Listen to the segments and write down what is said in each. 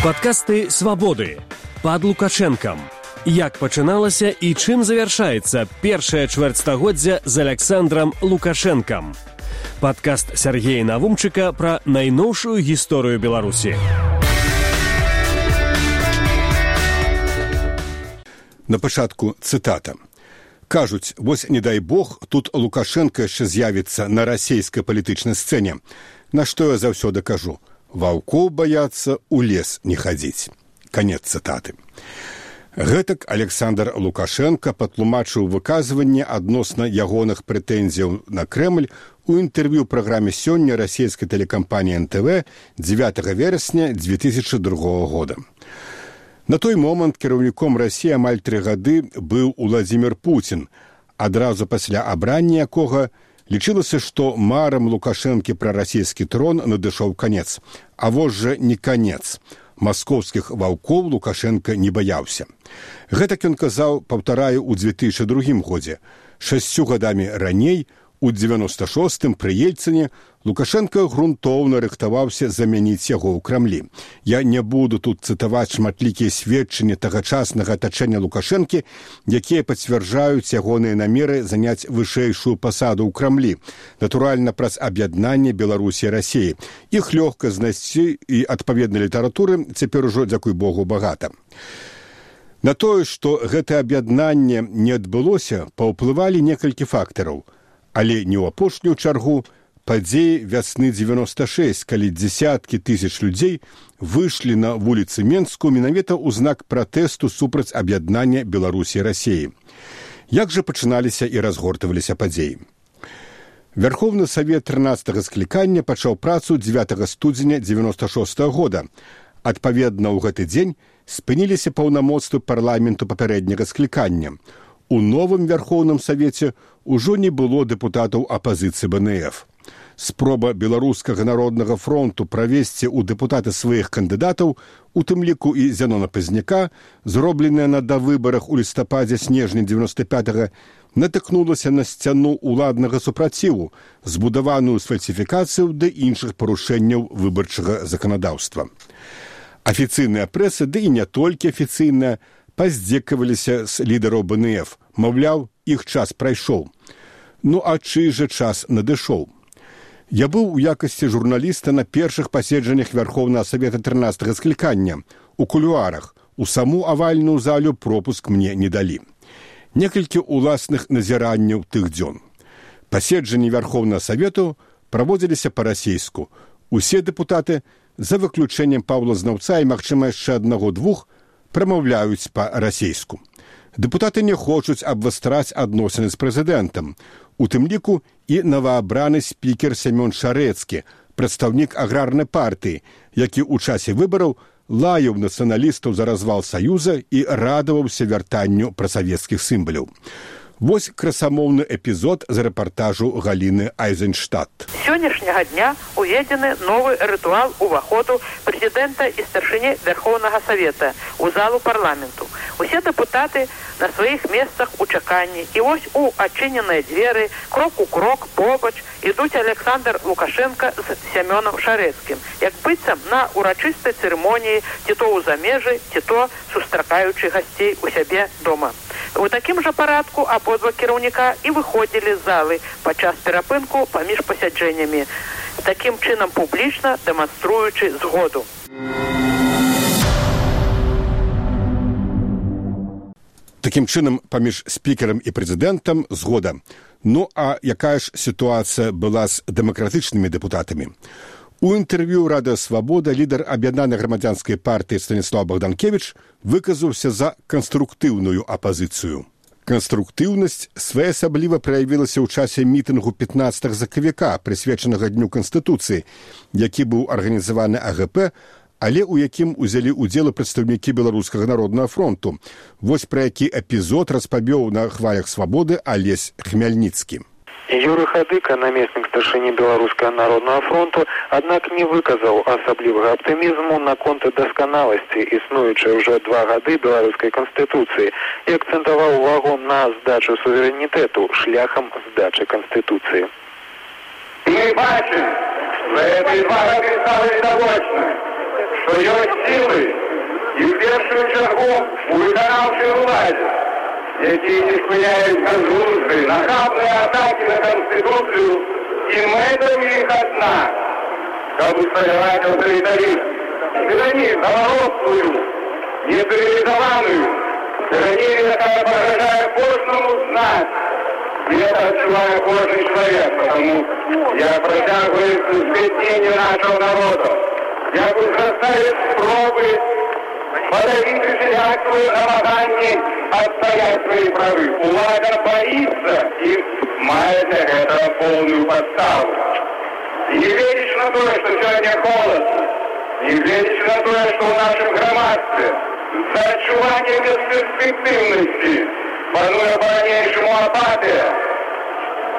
Падкасты свабоды пад лукашэнкам. Як пачыналася і чым завяршаецца першае чвэрцьстагоддзя з Александром Лукашэнкам. Падкаст Сергея Навумчыка пра найноўшую гісторыю Беларусі. На пачатку цытата. Кажуць, вось не дай бог, тут Лукашенко яшчэ з'явіцца на расійскай палітычнай сцэне. На што я заўсёды кажу: ваўкоў баяцца у лес не хадзіць. Конец цытаты. Гэтак александр лукашенко патлумачыў выказванне адносна ягоных прэтэнзіяў на крemль у інтэрв'ю праграме сёння расійскай тэлекампаніі нтв 9 верасня 2002 года. На той момант кіраўніком рассіі амаль тры гады быў уладзімир путин адразу пасля абрання якога лічылася што марам лукашэнкі пра расійскі трон надышоў канец. А вось жа не канец. Маскоўскіх ваўкоў лукашенко не баяўся. Гэтак ён казаў паўтараю ў 2002 годзе. Шасцю гадамі раней у девяносто шостым пры ельцыне лукашенко грунтоўна рыхтаваўся замяніць яго ў крамлі. Я не буду тут цытаваць шматлікія сведчанні тагачаснага атачэння лукашэнкі якія пацвярджаюць ягоныя намеры заняць вышэйшую пасаду ў крамлі натуральна праз аб'яднанне беларусі рассіі іх лёгка знайсці і адпаведнай літаратуры цяпер ужо дзякуй богу багата на тое што гэтае аб'яднанне не адбылося паўплывалі некалькі фактараў але не ў апошнюю чаргу падзеі вясны 96 калі десяткі тысяч людзей выйшлі на вуліцы менску менавіта ў знак пратэсту супраць аб'яднання беларусі рассеі як жа пачыналіся і разгортваліся падзеі? Вярховны савет 13 склікання пачаў працу 9 студзеня 96 -го года. Адпаведна ў гэты дзень спыніліся паўнамоцтвы парламенту папярэдняга склікання у новым вярхоўным савеце ўжо не было дэпутатаў апазіцыі бнф спроба беларускага народнага фронту правесці ў дэпутаты сваіх кандыдатаў у тым ліку і зянона пазняка зробленая на давыбарах у лістападзе снежня девяносто пятого натыкнулася на сцяну ўладнага супраціву збудаваную сфальсіфікацыю да іншых парушэнняў выбарчага заканадаўства афіцыйная прэса ды і не толькі афіцыйная паздзекаваліся з лідараў бнф маўляў іх час прайшоў. Ну а чый жа час надышоў? Я быў у якасці журналіста на першых паседжаннях вярхоўнага савета тринадцатого склікання у кулюарах у саму авальную залю пропуск мне не далі. Некалькі уласных назіранняў тых дзён. Паседжанні вярхоўнага савету праводзіліся па-расейску. Усе дэпутаты за выключэннем паўла знаўца і магчыма яшчэ аднаго двух прамаўляюць па-расейску. Дэпутаты не хочуць абвастраць адносіны з прэзідэнтам, у тым ліку і новаабраны спікер Семён Шарэцкі, прадстаўнік аграрнай партыі, які ў часе выбараў лаяў нацыяналістаў за развал саюза і радаваўся вяртанню прасавецкіх сімбаляў. Вось красамоўны эпізод з рэпартажу галіны Айзенштадт. Сённяшняга дня уведзены новы рытуал уваходу прэзідэнта і старшыні вярхоўнага савета у залу парламенту. Усе дэпутаты на сваіх месцах у чаканні і вось у адчыненыя дзверы крок у крок побач ідуць Александр Лукашенко з сямёнам шарэцкім, як быццам на урачыстай цырымоніі ці то ў замежы, ці то сустракаючы гасцей у сябе дома. У такім жа парадку абодва кіраўніка і выходзілі з залы падчас перапынку паміж пасяджэннямі, такім чынам публічна дэманструючы згоду. Такім чынам паміж спікерам і прэзідэнтам згода. Ну а якая ж сітуацыя была з дэмакратычнымі дэпутатамі? У інтэрв'ю рада свабода лідар аб'яднанай грамадзянскай партыі станіслав богданкевич выказаўся за канструктыўную апазіцыю канструктыўнасць своеасабліва праявілася ў часе мітынгу 15 закавіка прысвечанага дню канстытуцыі які быў арганізаваны агп але ў якім узялі ўдзелы прадстаўнікі беларускага народнага фронту. Вось пра які эпізод распабёў на хвалях свабоды алесь хмяльніцкім Юры Хадыка, намеснік старшыні беларускага народнага фронту, аднак не выказаў асаблівага аптымізму наконт дасканаласці, існуючай уже два гады беларускай канстытуцыі і акцэнтаваў увагу на здачу суверэнітэту шляхам здачы канстытуцыі. Мы бачым, что этой два гады стало довольно, што ёсць сілы і ў першую чаргу у выканаўчай уладзе, якія не спыняюць газлузы, нахабныя атакі на канстытуцыю і мэта ў іх адна, каб усталяваць аўтарытарызм. Тыранію галародскую, нецывілізаваную, тыранію, якая пагражае кожнаму з нас, И это отчуваю каждый человек, потому я протягиваю к нашего народа. Я буду заставить пробы подавить всякую намагание отстоять свои правы. Влада боится и мает это полную подставу. И не веришь на то, что сегодня холодно, не веришь на то, что в нашем громадстве за отчувание бесперспективности пануе по-ранейшему апатия.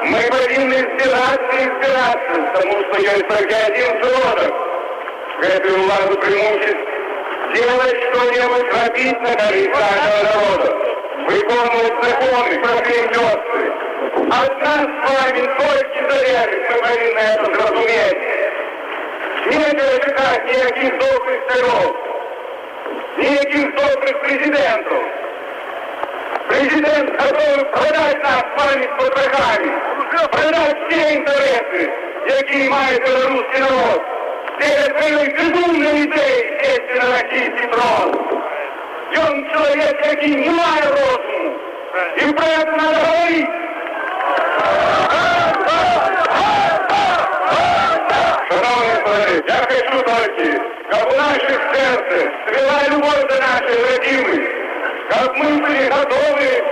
Мы повинны избираться и избираться, потому что есть только один сродок. Эту владу преимуществ делать что-нибудь, робить на нашего народа, выполнять законы, справедливости. От нас с вами только зависит, мы повинны это зразуметь. Нельзя ожидать никаких добрых царев, никаких добрых президентов. Президент готов продать нас с вами с потрохами, продать все интересы, какие имеет белорусский народ. Перед безумной идеей сесть на российский трон. Он человек, який не має розуму. І про це надо говорити. Шановні колеги, я хочу тільки, щоб у наших серцях свела любов до нашої родини, как мы были готовы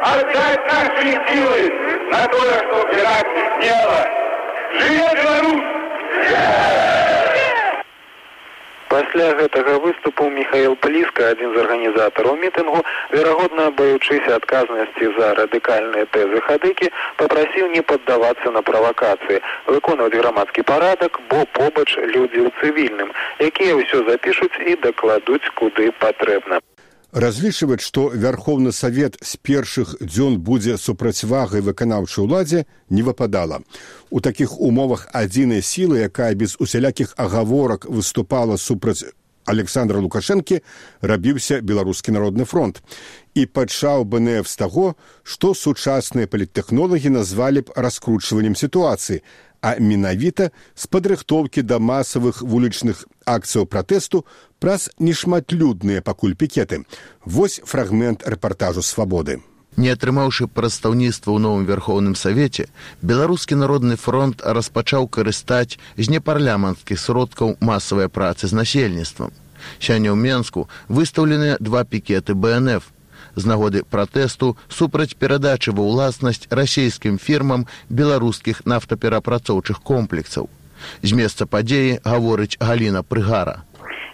отдать наши силы на то, что убирать дело. Живе Беларусь! Пасля гэтага выступу Михаил Пліска, адзін з арганізатараў мітынгу, верагодна баючыся адказнасці за радыкальныя тэзы хадыкі, папрасіў не паддавацца на правакацыі, выконваць грамадскі парадак, бо побач людзі ў цывільным, якія ўсё запішуць і дакладуць куды патрэбна разлічваць што вярхоўны савет з першых дзён будзе супрацьвагай выканаўчай уладзе не выпадала. У такіх умовах адзінай сілы якая без усялякіх агаворак выступала супраць александра лукашэнкі рабіўся беларускі народны фронт і пачаў бнф з таго што сучасныя паліттэхнолагі назвалі б раскручваннем сітуацыі а менавіта з падрыхтоўкі да масавых вулічных акцыяў пратэсту праз нешматлюдныя пакуль пікеты. Вось фрагмент рэпартажу свабоды. Не атрымаўшы прадстаўніцтва ў новым вярхоўным савеце, беларускі народны фронт распачаў карыстаць з непарляманскіх сродкаў масавай працы з насельніцтвам. Сёння ў Менску выстаўленыя два пікеты БНФ, з нагоды пратэсту супраць перадачы ва ўласнасць расійскім фірмам беларускіх нафтаперапрацоўчых комплексаў. З месца падзеі гаворыць галіна прыгара.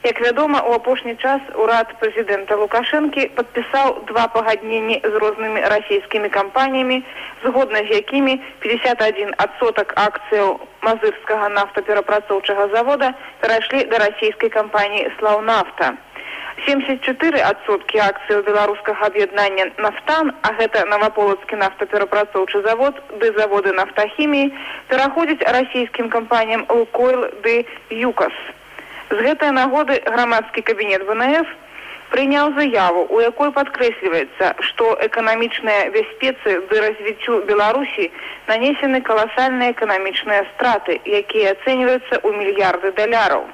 Як вядома, у апошні час урад прэзідэнта Лукашэнкі падпісаў два пагадненні з рознымі расійскімі кампаніямі, згодна з якімі 51 адсотак акцыяў мазырскага нафтаперапрацоўчага завода перайшлі да расійскай кампаніі слаўнафта. 74 адсоткі акцыяў беларускага аб'яднання нафтан а гэта наваполацкі нафтаперапрацоўчы завод ды заводы нафтахіміі пераходзіць расійскім кампаніям лукойл ды юкас з гэтай нагоды грамадскі кабінет внф прыняў заяву у якой падкрэсліваецца што эканамічныя бяспецы ды развіццю беларусі нанесены каласальныя эканамічныя страты якія ацэньваюцца ў мільярды даляраў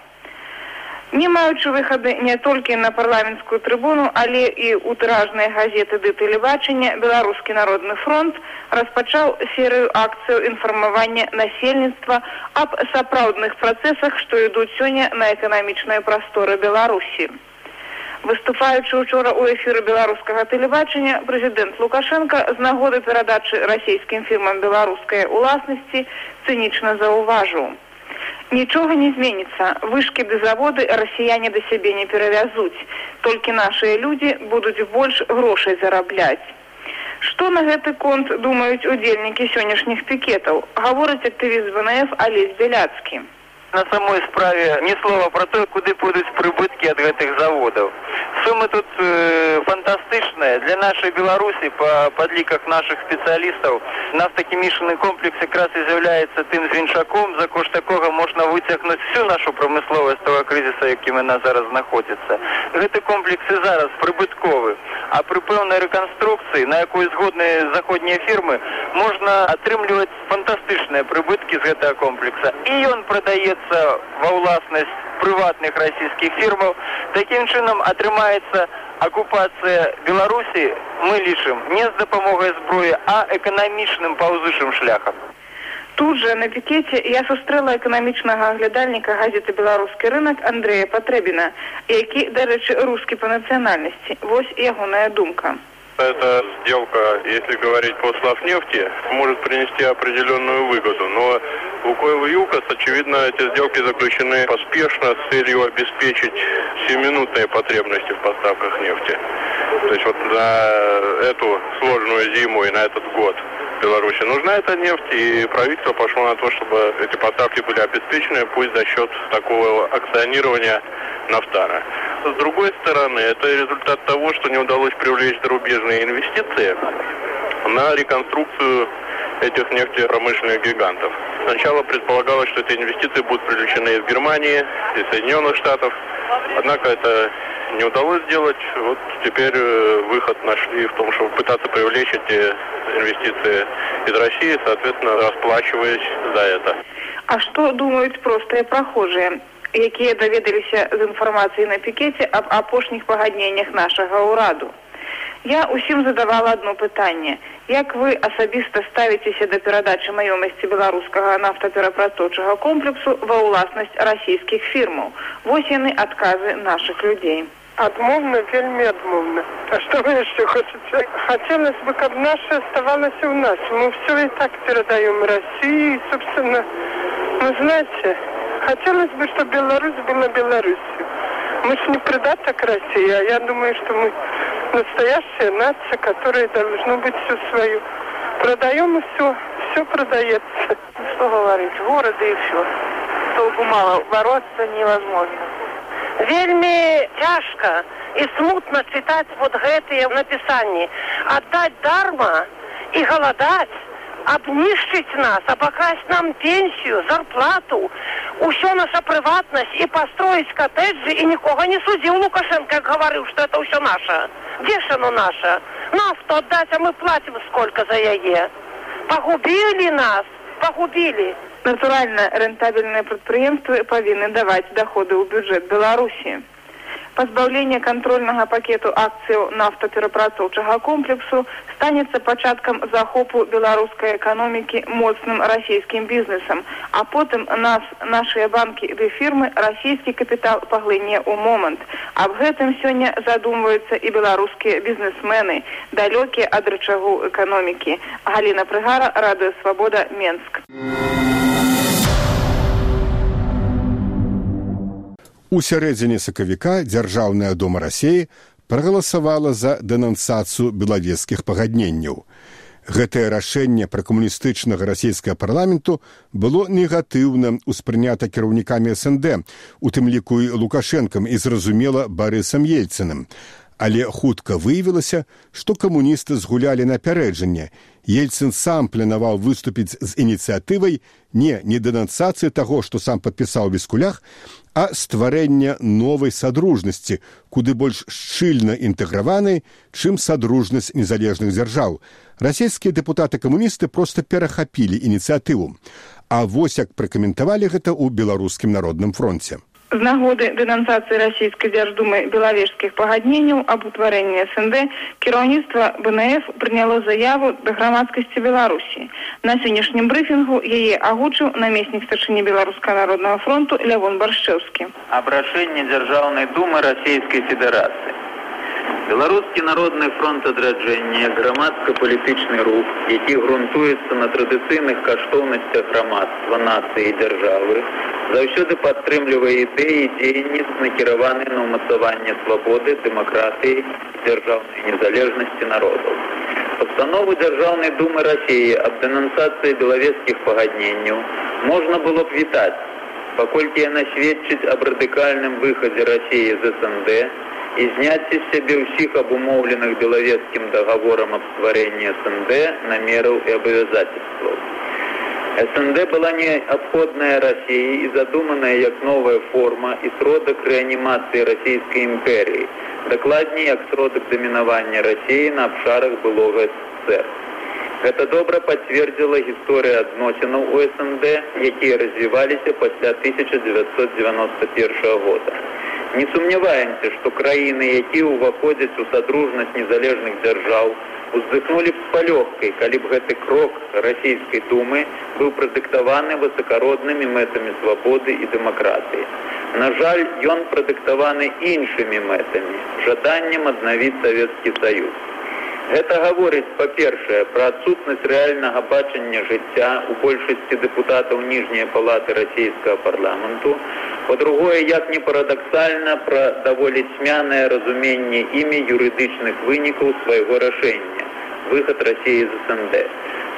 не маючы выхады не толькі на парламенцкую трыбуну але і ў тыражныя газеты ды тэлебачання беларускі народны фронт распачаў серыю акцыяў інфармавання насельніцтва аб сапраўдных працэсах што ідуць сёння на эканамічныя прасторы беларусі. Выступаючы учора ў эфіры беларускага тэлебачання прэзідэнт лукашенко з нагоды перадачы расійскім фірмам беларускай уласнасці цынічна заўважыў Нічога не зменіцца. Вышкі ды заводы расіяне да сябе не перавязуць. Толькі нашыя людзі будуць больш грошай зарабляць. Што на гэты конт думаюць удзельнікі сённяшніх пікетаў, гаворыць актывіст ВНФ Алесь Бяляцкі. На самой справе ні слова про то, куды пойдуць прыбыткі ад гэтых заводаў. Сумы тут э, фантастычныя для нашай Беларусі па падліках нашых спецыялістаў. Нафтахімічны комплекс якраз і з'яўляецца тым звінчаком, за кошт такога можна выцягнуць всю нашу прамысловасць того крызіса, якім яна зараз знаходзіцца. Гэты комплекс і зараз прыбытковы, а пры пэўнай рэканструкцыі, на якой згодныя заходнія фірмы можна атрымліваць фантастычныя прыбыткі з гэтага комплекса. І ён прадаецца ва ўласнасць прыватных расійскіх фірмаў. Такім чынам атрымаецца акупацыя Беларусі мы лічым не з дапамогай зброі, а эканамічным паўзучым шляхам. Тут же на пікеце я сустрэла эканамічнага аглядальніка газеты беларускі рынок Андрея Патрэбіна, які, дарэчы, рускі па нацыянальнасці. Вось ягоная думка. Эта сделка, если говорить по Славнефти, может принести определенную выгоду. Но Лукойл и ЮКОС, очевидно, эти сделки заключены поспешно с целью обеспечить сиюминутные потребности в поставках нефти. То есть вот на эту сложную зиму и на этот год Беларуси нужна эта нефть, и правительство пошло на то, чтобы эти поставки были обеспечены, пусть за счет такого акционирования Нафтара. С другой стороны, это результат того, что не удалось привлечь зарубежные инвестиции на реконструкцию этих нефтепромышленных гигантов. Сначала предполагалось, что эти инвестиции будут привлечены из Германии, из Соединенных Штатов. Однако это не удалось сделать. Вот теперь э, выход нашли в том, чтобы пытаться привлечь эти инвестиции из России, соответственно, расплачиваясь за это. А что думают простые прохожие? якія даведаліся з інфармацыі на пікеце аб апошніх пагадненнях нашага ўраду. Я ўсім задавала одно пытанне. Як вы асабіста ставіцеся да перадачы маёмасці беларускага нафтаперапрацоўчага комплексу ва ўласнасць расійскіх фірмаў? Вось яны адказы нашых людзей. Адмоўна вельмі адмоўна. А што вы яшчэ хочаце? Хацелось бы, каб наша оставалася ў нас. Мы ўсё і так перадаём Расіі, собственно, ну знаете, Хотелось бы, чтобы Беларусь была Беларусью. Мы же не придаток России, а я думаю, что мы настоящая нация, которая должна быть всю свою. Продаем и все, все продается. Что говорить, города и все. Толку мало, бороться невозможно. Вельми тяжко и смутно читать вот гэтые написания. Отдать дарма и голодать обнищить нас, обокрасть нам пенсию, зарплату, усё наша прыватнасць і пастроіць катэджы і нікога не судзіў Лукашенко, як гаварыў, што это ўсё наша. Дзе ж оно наша? Нафту аддаць, а мы платим сколько за яе. Пагубілі нас, пагубілі. Натуральна, рэнтабельныя прадпрыемствы павінны даваць даходы ў бюджэт Беларусі. Пазбаўленне кантрольнага пакету акцыяў нафтаперапрацоўчага комплексу станецца пачаткам захопу беларускай эканомікі моцным расійскім бізнесам, а потым нас нашыя банкі ды фірмы расійскі капітал паглыне ў момант. Аб гэтым сёння задумваюцца і беларускія бізнесмены, далёкія ад рычагу эканомікі. Галіна прыгара радыё свабода Менск. У сярэдзіне сакавіка дзяржаўная дома рассеі прагаласавала за дэнансацыю белавецкіх пагадненняў. Гэтае рашэнне пра камуністычнага расійскага парламенту было негатыўна ўспрынята кіраўнікамі СНД, у тым ліку і лукашэнкам і зразумела барысам ельцыным. Але хутка выявілася, што камуністы згулялі напярэджанне. Ельцын сам планаваў выступіць з ініцыятывай не не дэнансацыі таго, што сам падпісаў віскулях, а стварэння новай садружнасці, куды больш шчыльна інтэграваны, чым садружнасць незалежных дзяржаў. Расійскія дэпутаты камуністы проста перахапілі ініцыятыву. А вось як пракаментавалі гэта ў беларускім народным фронце з нагоды дэнансацыі расійскай дзярждумы белавежскіх пагадненняў аб утварэнні снд кіраўніцтва бнф прыняло заяву да грамадскасці беларусі на сённяшнім брыфінгу яе агучыў намеснік старшыні беларуска народнага фронту лявон баршчэўскі абрашэнне дзяржаўнай думы расійскай федэрацыі Беларускі народны фронт адраджэння грамадска-палітычны рух, які грунтуецца на традыцыйных каштоўнасцях грамадства нацыі і дзяржавы, заўсёды падтрымлівае ідэі дзеянні накіраваны на ўмацаванне свабоды, дэмакратыі, дзяржаўнай незалежнасці народаў. Пастанову дзяржаўнай думы рассіі аб дэнансацыі белавецкіх пагадненняў можна было б вітаць паколькі яна сведчыць аб радыкальным выхадзе рассіі з СНД і зняцце з сябе ўсіх абумоўленых белавецкім дагаворам аб стварэнні СНД намераў і абавязательстваў. СНД была неабходная России и задуманная як новая форма и сродок реанимации Российской империи, докладнее як сродок доминования России на обшарах былого СССР. Это добра подтвердила история адносинаў у СНД, якія развиваліся пасля 1991 года. Не сумняваемся, што краіны, якія ўваходзяць у садружнасць незалежных дзяржаў, уздыхнули б с палёгкай, калі б гэты крок расійскай думы быў прадыктаваны высокароднымі мэтамі свабоды і дэмакратыі. На жаль, ён прадыктаваны іншымі мэтамі, жаданнем аднавіць савецкі саюз. Гэта гаворыць, па-першае, пра адсутнасць рэальнага бачання жыцця у большасці дэпутатаў ніжняй палаты расійскага парламенту. Па-другое, як не парадаксальна пра даволі цьмянае разуменне імі юрыдычных вынікаў свайго рашэння выхад рассіі з СНД.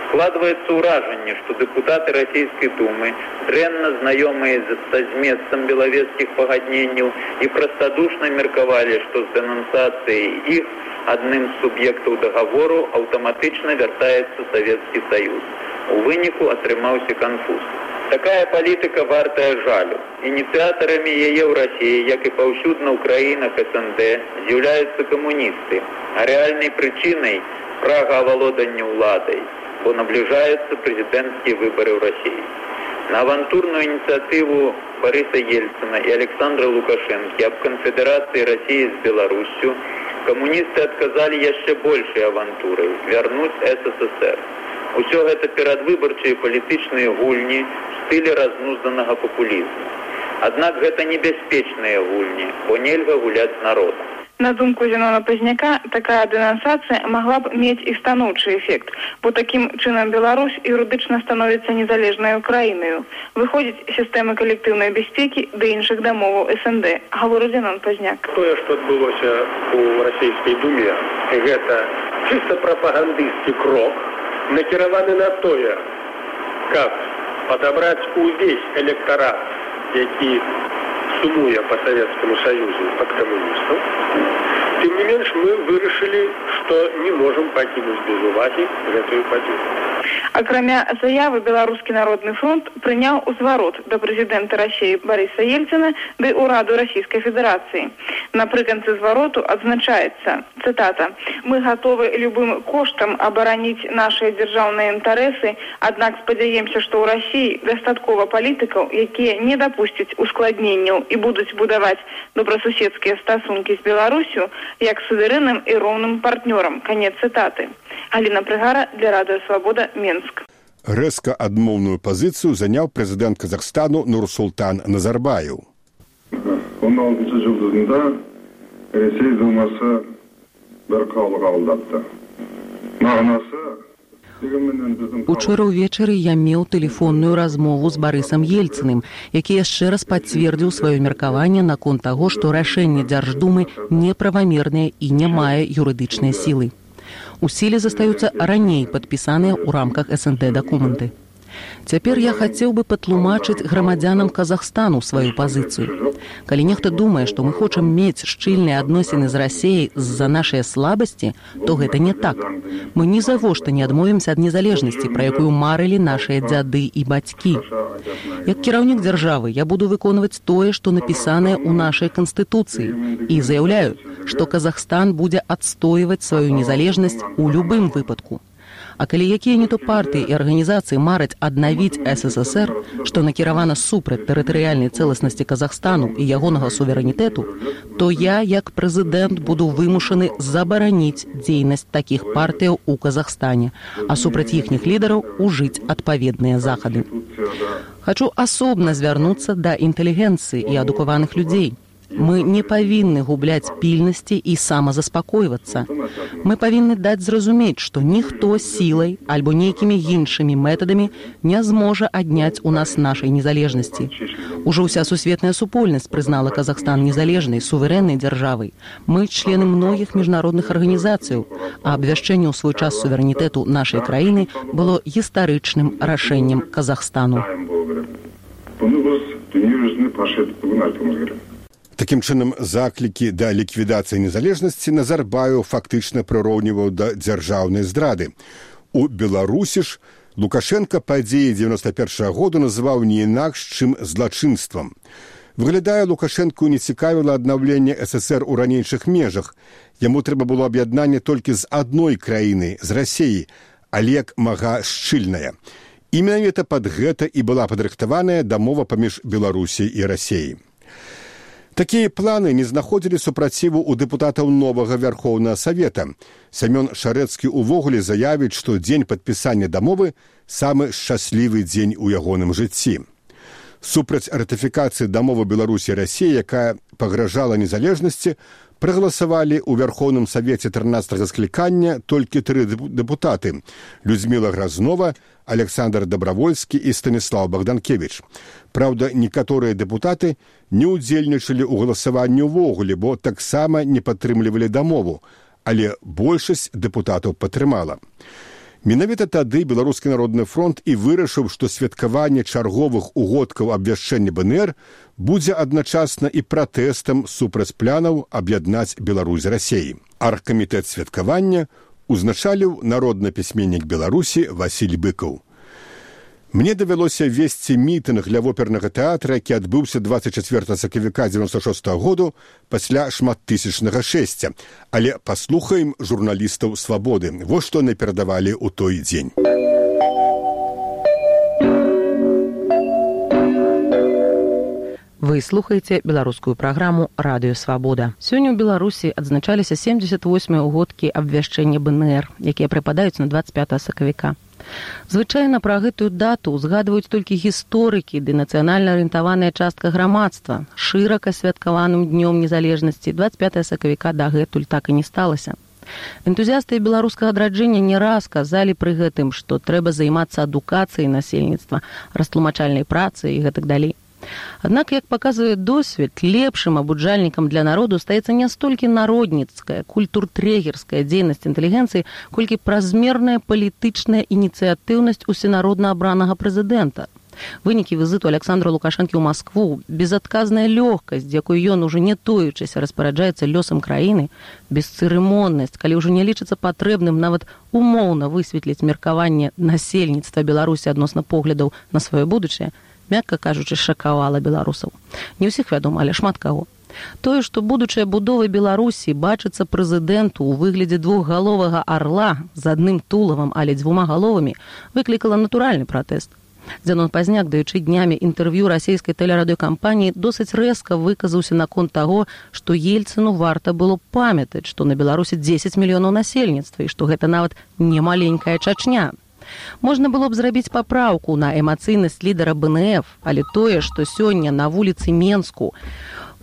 Складваецца ўражанне, што дэпутаты расійскай думы дрэнна знаёмыя са зместам белавецкіх пагадненняў і прастадушна меркавалі, што з дэнансацыяй іх адным з суб'ектаў дагавору аўтаматычна вяртаецца савецкі саюз. У выніку атрымаўся канфуз. Такая палітыка вартая жалю. Ініцыятарамі яе ў рассіі, як і паўсюдна ў краінах СНД з'яўляюцца камуністы, а рэальнай прычынай прага авалодання ўладай, бо набліжаюцца прэзідэнцкія выбары ў рассіі. На авантурную ініцыятыву Барыса Ельцына і Александра Лукашэнкі аб канфедэрацыі рассіі з Беларусю камуністы адказалі яшчэ большай авантурай вярнуць ССР. Усё гэта перадвыбарчыя палітычныя гульні стылі разнузданага папулізму. Аднак гэта небяспечныя гульні, бо нельга гуляць народам. На думку Зенона Пазняка, такая денонсацыя могла б мець і станоўчы эфект, бо такім чынам Беларусь юрыдычна становіцца незалежнай Украінаю. Выходзіць сістэмы калектыўнай бяспекі да іншых дамоваў СНД. Гавору Зенон Пазняк. Тое, што адбылося ў расійскай думе, гэта чыста прапагандысцкі крок, накіраваны на тое, каб падабраць увесь электарат, які сумуя по Советскому Союзу под коммунистов. Тем не менш, мы вырашили, что не можем покинуть без уваги эту позицию. Акрамя заявы беларускі народны фронт прыняў узварот да прэзідэнта рассіі барыса ельціна ды ўраду расійскай федэрацыі напрыканцы звароту адзначаецца цытата мы гатовы любым коштам абараніць нашыя дзяржаўныя інтарэсы аднак спадзяемся што ў рассіі дастаткова палітыкаў якія не дапусцяць ускладненняў і будуць будаваць добрасуседскія стасункі з беларусю як суверэнным і роўным партнёрам канец цытаты Аліна Прыгара для радыё свабода Менск. Рэзка адмоўную пазіцыю заняў прэзідэнт Казахстану Нурсултан Назарбаю. Он алтынчы жылдызында Ресей Думасы бір қаулы қабылдапты. Мағынасы Учора ўвечары я меў тэлефонную размову з барысам ельцыным, які яшчэ раз пацвердзіў сваё меркаванне наконт таго, што рашэнне дзярждумы неправамернае і не мае юрыдычнай сілы у сіле застаюцца раней падпісаныя ў рамках СНД дакументы. Цяпер я хацеў бы патлумачыць грамадзянам Казахстану сваю пазіцыю. Калі нехта думае, што мы хочам мець шчыльныя адносіны з рассеяй з-за нашай слабасці, то гэта не так. Мы ні завошта не адмовімся ад незалежнасці, пра якую марылі нашыя дзяды і бацькі. Як кіраўнік дзяржавы я буду выконваць тое, што напісанае ў нашай канстытуцыі і заяўляю, што Казахстан будзе адстойваць сваю незалежнасць у любым выпадку. А калі якія не то партыі і арганізацыі мараць аднавіць ССР, што накіравана супраць тэрытарыяльнай цэласнасці Казахстану і ягонага суверэнітэту, то я як прэзідэнт буду вымушаны забараніць дзейнасць такіх партыяў у Казахстане, а супраць іхніх лідараў ужыць адпаведныя захады. Хачу асобна звярнуцца да інтэлігенцыі і адукаваных людзей. Мы не павінны губляць пільнасці і самазаспакойвацца. Мы павінны даць зразумець, што ніхто сілай альбо нейкімі іншымі метадамі не зможа адняць у нас нашай незалежнасці. Ужо ўся сусветная супольнасць прызнала Казахстан незалежнай суверэннай дзяржавай. Мы члены многіх міжнародных арганізацыяў, а абвяшчэнне ў свой час суверэнітэту нашай краіны было гістарычным рашэннем Казахстану. Bunu biz dünya пошли выгнать, мы говорим. Такім чынам заклікі да ліквідацыі незалежнасці Назарбаю фактычна прыроўніваў да дзяржаўнай здрады. У Беларусі ж Лукашенко падзеі 91 -го году называў не інакш, чым злачынствам. Выглядае Лукашэнку не цікавіла аднаўленне ССР у ранейшых межах. Яму трэба было аб'яднанне толькі з адной краіны з рассеі, але як мага шчыльная. І менавіта пад гэта і была падрыхтаваная дамова паміж Беларусій і рассеі. Такія планы не знаходзілі супраціву ў дэпутатаў новага вярхоўнага савета. Сямён шарэцкі ўвогуле заявіць, што дзень падпісання дамовы самы шчаслівы дзень у ягоным жыцці супраць ратыфікацыі дамовы беларусі рассіі якая пагражала незалежнасці прагаласавалі ў вярхоўным савеце трынаццатага склікання толькі тры дэпутаты людзьміла гразнова александр добравольскі і станіслав богданкевич праўда некаторыя дэпутаты не ўдзельнічалі ў галасаванні ўвогуле бо таксама не падтрымлівалі дамову але большасць дэпутатаў падтрымала Менавіта тады беларускі народны фронт і вырашыў, што святкаванне чарговых угодкаў абвяшчэння БНР будзе адначасна і пратэстам супраць планаў аб'яднаць Беларусь рассеі. Аргкамітэт святкавання узначаліў народны пісьменнік Беларусі Васіль быкаў. Мне давялося весці мітынг для вопернага тэатра, які адбыўся 24 сакавіка 96 -го году пасля шматтысячнага шэсця, але паслухаем журналістаў свабоды. Во што не перадавалі ў той дзень. Слухаеце беларускую праграму радыёвабода. Сёння ў Беларусі адзначаліся 78 угодкі абвяшчэння БНР, якія прыпадаюць на 25 сакавіка. Звычайна пра гэтую дату ўзгадваюць толькі гісторыкі ды нацыянальна арыентаваная частка грамадства шырака святкаваным днём незалежнасці 25 сакавіка дагэтуль так і не сталася. Энтузіасты беларускага адраджэння не раз казалі пры гэтым, што трэба займацца адукацыяй насельніцтва, растлумачальнай працы і гэтак далей. Аднак, як паказвае досвед, лепшым абуджальнікам для народу стаецца не столькі народніцкая, культуртрегерская дзейнасць інтэлігенцыі, колькі празмерная палітычная ініцыятыўнасць усенародна абранага прэзідэнта. Вынікі візыту Александра Лукашэнкі ў Маскву, безадказная лёгкасць, якой ён ужо не тоючыся распараджаецца лёсам краіны, бесцырымоннасць, калі ўжо не лічыцца патрэбным нават умоўна высветліць меркаванне насельніцтва Беларусі адносна поглядаў на сваё будучае, мякка кажучы шакавала беларусаў. Не ўсіх вядома але шмат каго. Тое што будучая будовы беларусі бачыцца прэзідэнту ў выглядзе двухгаловага арла з адным тулавам але дзвюма галовамі выклікала натуральны пратэст. Дзянон пазняк даючы днямі інтэрв'ю расійскай тэлерадыёкампаніі досыць рэзка выказаўся наконт таго што ельцыну варта было памятаць што на беларусі 10 мільёнаў насельніцтва і што гэта нават не маленькая чачня Можна было б зрабіць папраўку на эмацыйнасць лідара БНФ, але тое, што сёння на вуліцы Менску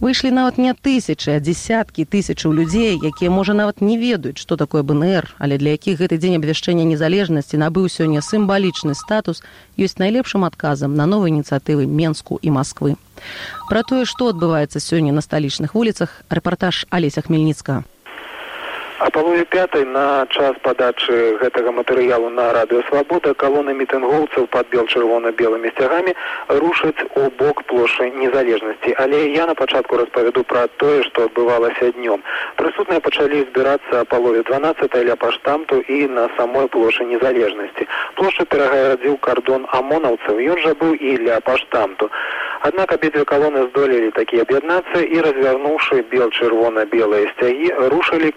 выйшлі нават не тысячы, а десяткі тысячаў людзей, якія можа нават не ведаюць, што такое БНР, але для якіх гэты дзень абвяшчэння незалежнасці набыў сёння сімвалічны статус ёсць найлепшым адказам на новыя ініцыятывы Менску і Масквы. Пра тое, што адбываецца сёння на сталічных вуліцах, рэпартаж Алеся Хмельніцка. А палове пятай на час падачы гэтага матэрыялу на радыёвабода калоны мітынгоўцаў пад бел чырвона-белымі сцягамі рушаць у бок плошы незалежнасці. Але я на пачатку распавяду пра тое, што адбывалася днём. Прысутныя пачалі збірацца палове 12 ля паштамту і на самой плошы незалежнасці. Плошча перагарадзіў кардон амонаўцаў, ён жа быў і ля паштамту. Аднак абедзве калоны здолелі такі аб'яднацца і развярнуўшы бел чырвона-белыя сцягі рушылі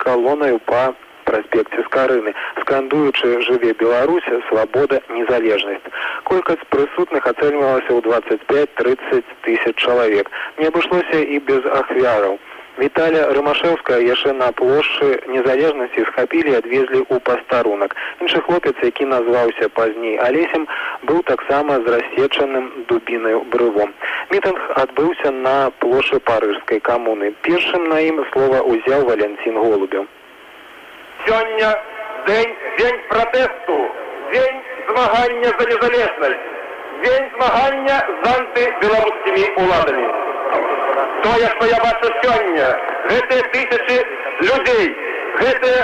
калонаю па праспекце скарыны скандуючы жыве беларуся свабода незалежнасць колькасць прысутных ацэньвалася ў двадцать пять тридцать тысяч чалавек не абышлося і без ахвяраў Віталя Рымашэўская яшчэ на плошчы незалежнасці схапілі і адвезлі ў пастарунак. Іншы хлопец, які назваўся пазней алесем, быў таксама з рассечаным дубінаю брывом. Мітынг адбыўся на плошы парыжскай камуны. Першым на ім слова ўзяў валянцін голубяў. Сёння дзень дзень пратэсту, дзень змагання за незалежнасць, дзень змагання з антыбеларускімі уладамі тое што я бачу сёння гэтыя тысячи людзей гэтыя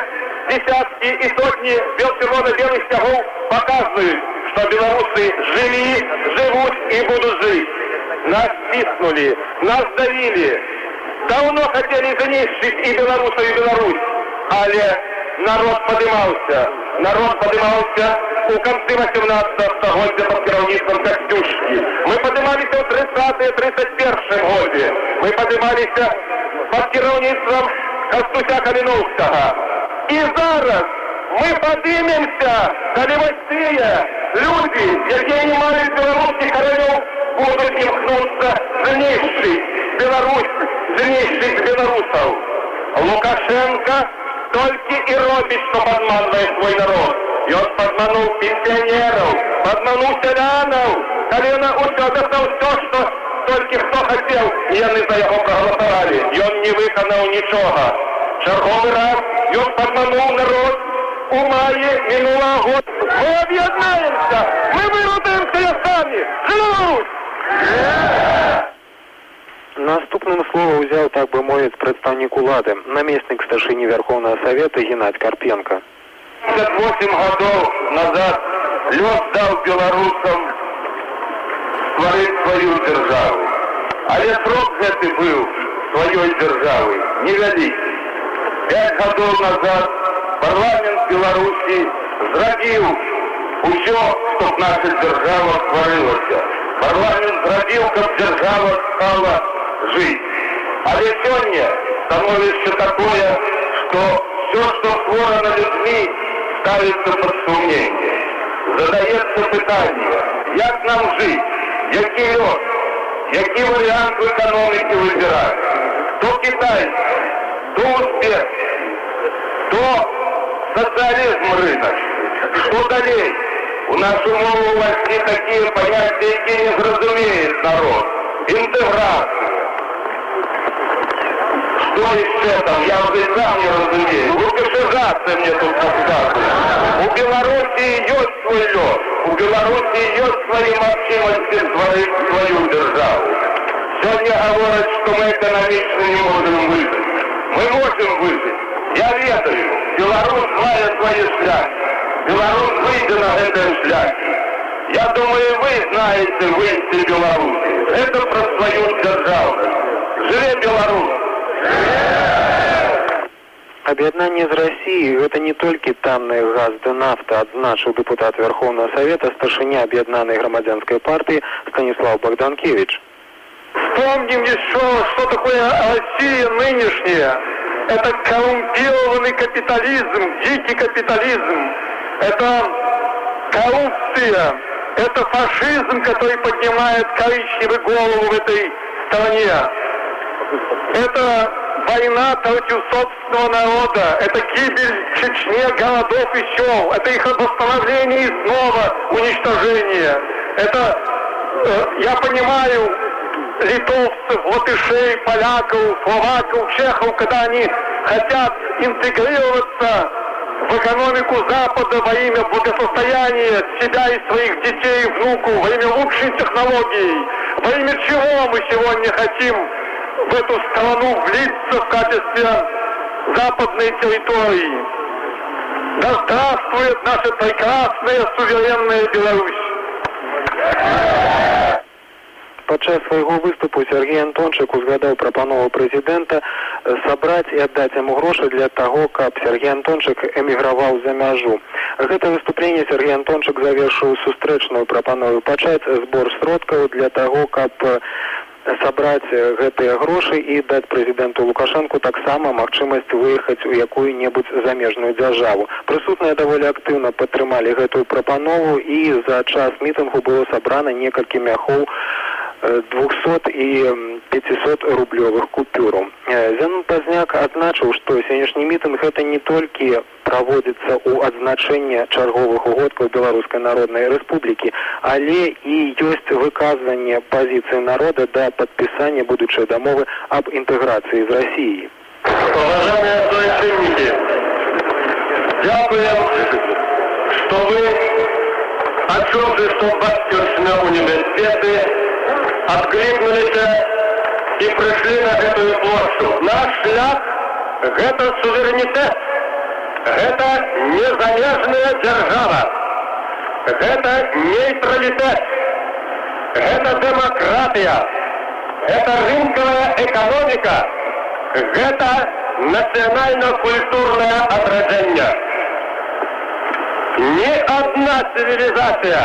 десяткі і сотні белчырвона белых сцягоў паказваюць што беларусы жылі жывуць і будуць жыць нас стиснули, нас давили. Давно хотели занищить и Беларуса, и Беларусь. Але народ подымался. Народ подымался у концы 18 стагоддзя под кіраўніцтвам Костюшки. Мы подымались в 30-31 годе. Мы подымались под кіраўніцтвом Костуся Калиновского. И зараз мы подымемся, коли вось тыя люди, не маюць беларускіх каранёў, будут імкнуцца знішчыць Беларусь, знішчыць беларусаў. Лукашенко што падманвае свой народ. И он подманул пенсионеров, подманул селянов, коли он усё достал все, что только кто хотел, и они за его проголосовали. И он не выконал ничего. Черговый раз он подманул народ у мае минулого года. Мы объединаемся, мы выработаемся сами. Живут! Наступным слово взял, так бы мовить, представник улады, наместник старшини Верховного Совета Геннадий Карпенко. 58 годов назад лед дал белорусам створить свою державу. Але срок гэты был своей державы невялікі. Пять годов назад парламент Беларуси зрабіў усё, чтоб наша держава стварылася. Парламент зрабіў, каб держава стала жить. Але сегодня становится такое, что все, что створено людьми, ставится под сомнение. Задается питание, как нам жить, який лед, який вариант в экономике выбирать. То Китай, то успех, то социализм рынок. Что далее? У нас умову власти такие понятия, які не зразумеет народ. Интеграция. Что там? Я уже сам не разумею. Рукопожатие мне тут рассказывают. У Белоруссии есть свой лед. У Белоруссии есть свои мощности створить свою державу. Сегодня говорят, что мы экономично не можем выжить. Мы можем выжить. Я ведаю, Беларусь мае свои шляхи. Беларусь выйдет на этом шляхе. Я думаю, вы знаете выйти Беларуси. Это про свою державность. Живе Беларусь! Аб'яднанне з рассіі гэта не толькі танныя газ да нафта адзначыў дэпутат Верховного Совета старшыня аб'яднанай грамадзянскай партыі Станіслав Богданкевич. Вспомним еще, что такое Россия нынешняя. Это коррумпированный капитализм, дикий капитализм. Это коррупция. Это фашизм, который поднимает коричневую голову в этой стране. Это война против собственного народа. Это гибель в Чечне городов и сел. Это их восстановление и снова уничтожение. Это, э, я понимаю, литовцев, латышей, поляков, словаков, чехов, когда они хотят интегрироваться в экономику Запада во имя благосостояния себя и своих детей и внуков, во имя лучшей технологий. Во имя чего мы сегодня хотим в эту страну влиться в качестве западной территории? Да здравствует наша прекрасная суверенная Беларусь! Падчас свайго выступу Сергей Антончык узгадаў прапанову прэзідэнта сабраць і аддаць яму грошы для таго, каб Сергей Антончык эміграваў за мяжу. Гэта выступленне Сергей Антончык завершыў сустрэчную прапанову пачаць збор сродкаў для таго, каб сабраць гэтыя грошы і даць прэзідэнту лукашэнку таксама магчымасць выехаць у якую-небудзь замежную дзяржаву. Прысутныя даволі актыўна падтрымалі гэтую прапанову і за час мітынгу было сабрана некалькі мяхоў 200 і 500 рублёвых купюраў. Зянон Пазняк адзначыў, што сённяшні мітынг гэта не толькі праводзіцца ў адзначэнне чарговых угодкаў беларускай народнай рэспублікі, але і ёсць выказванне пазіцыі народа да падпісання будучай дамовы аб інтэграцыі з рассіі. Дякуем, что вы отчёты, что батьківщина университеты откликнулись и пришли на эту площадь. Наш шлях – это суверенитет, это незалежная держава, это нейтралитет, это гэта дэмакратыя это рынкавая эканоміка гэта нацыянальна-культурнае адраджэнне ні адна цывілізацыя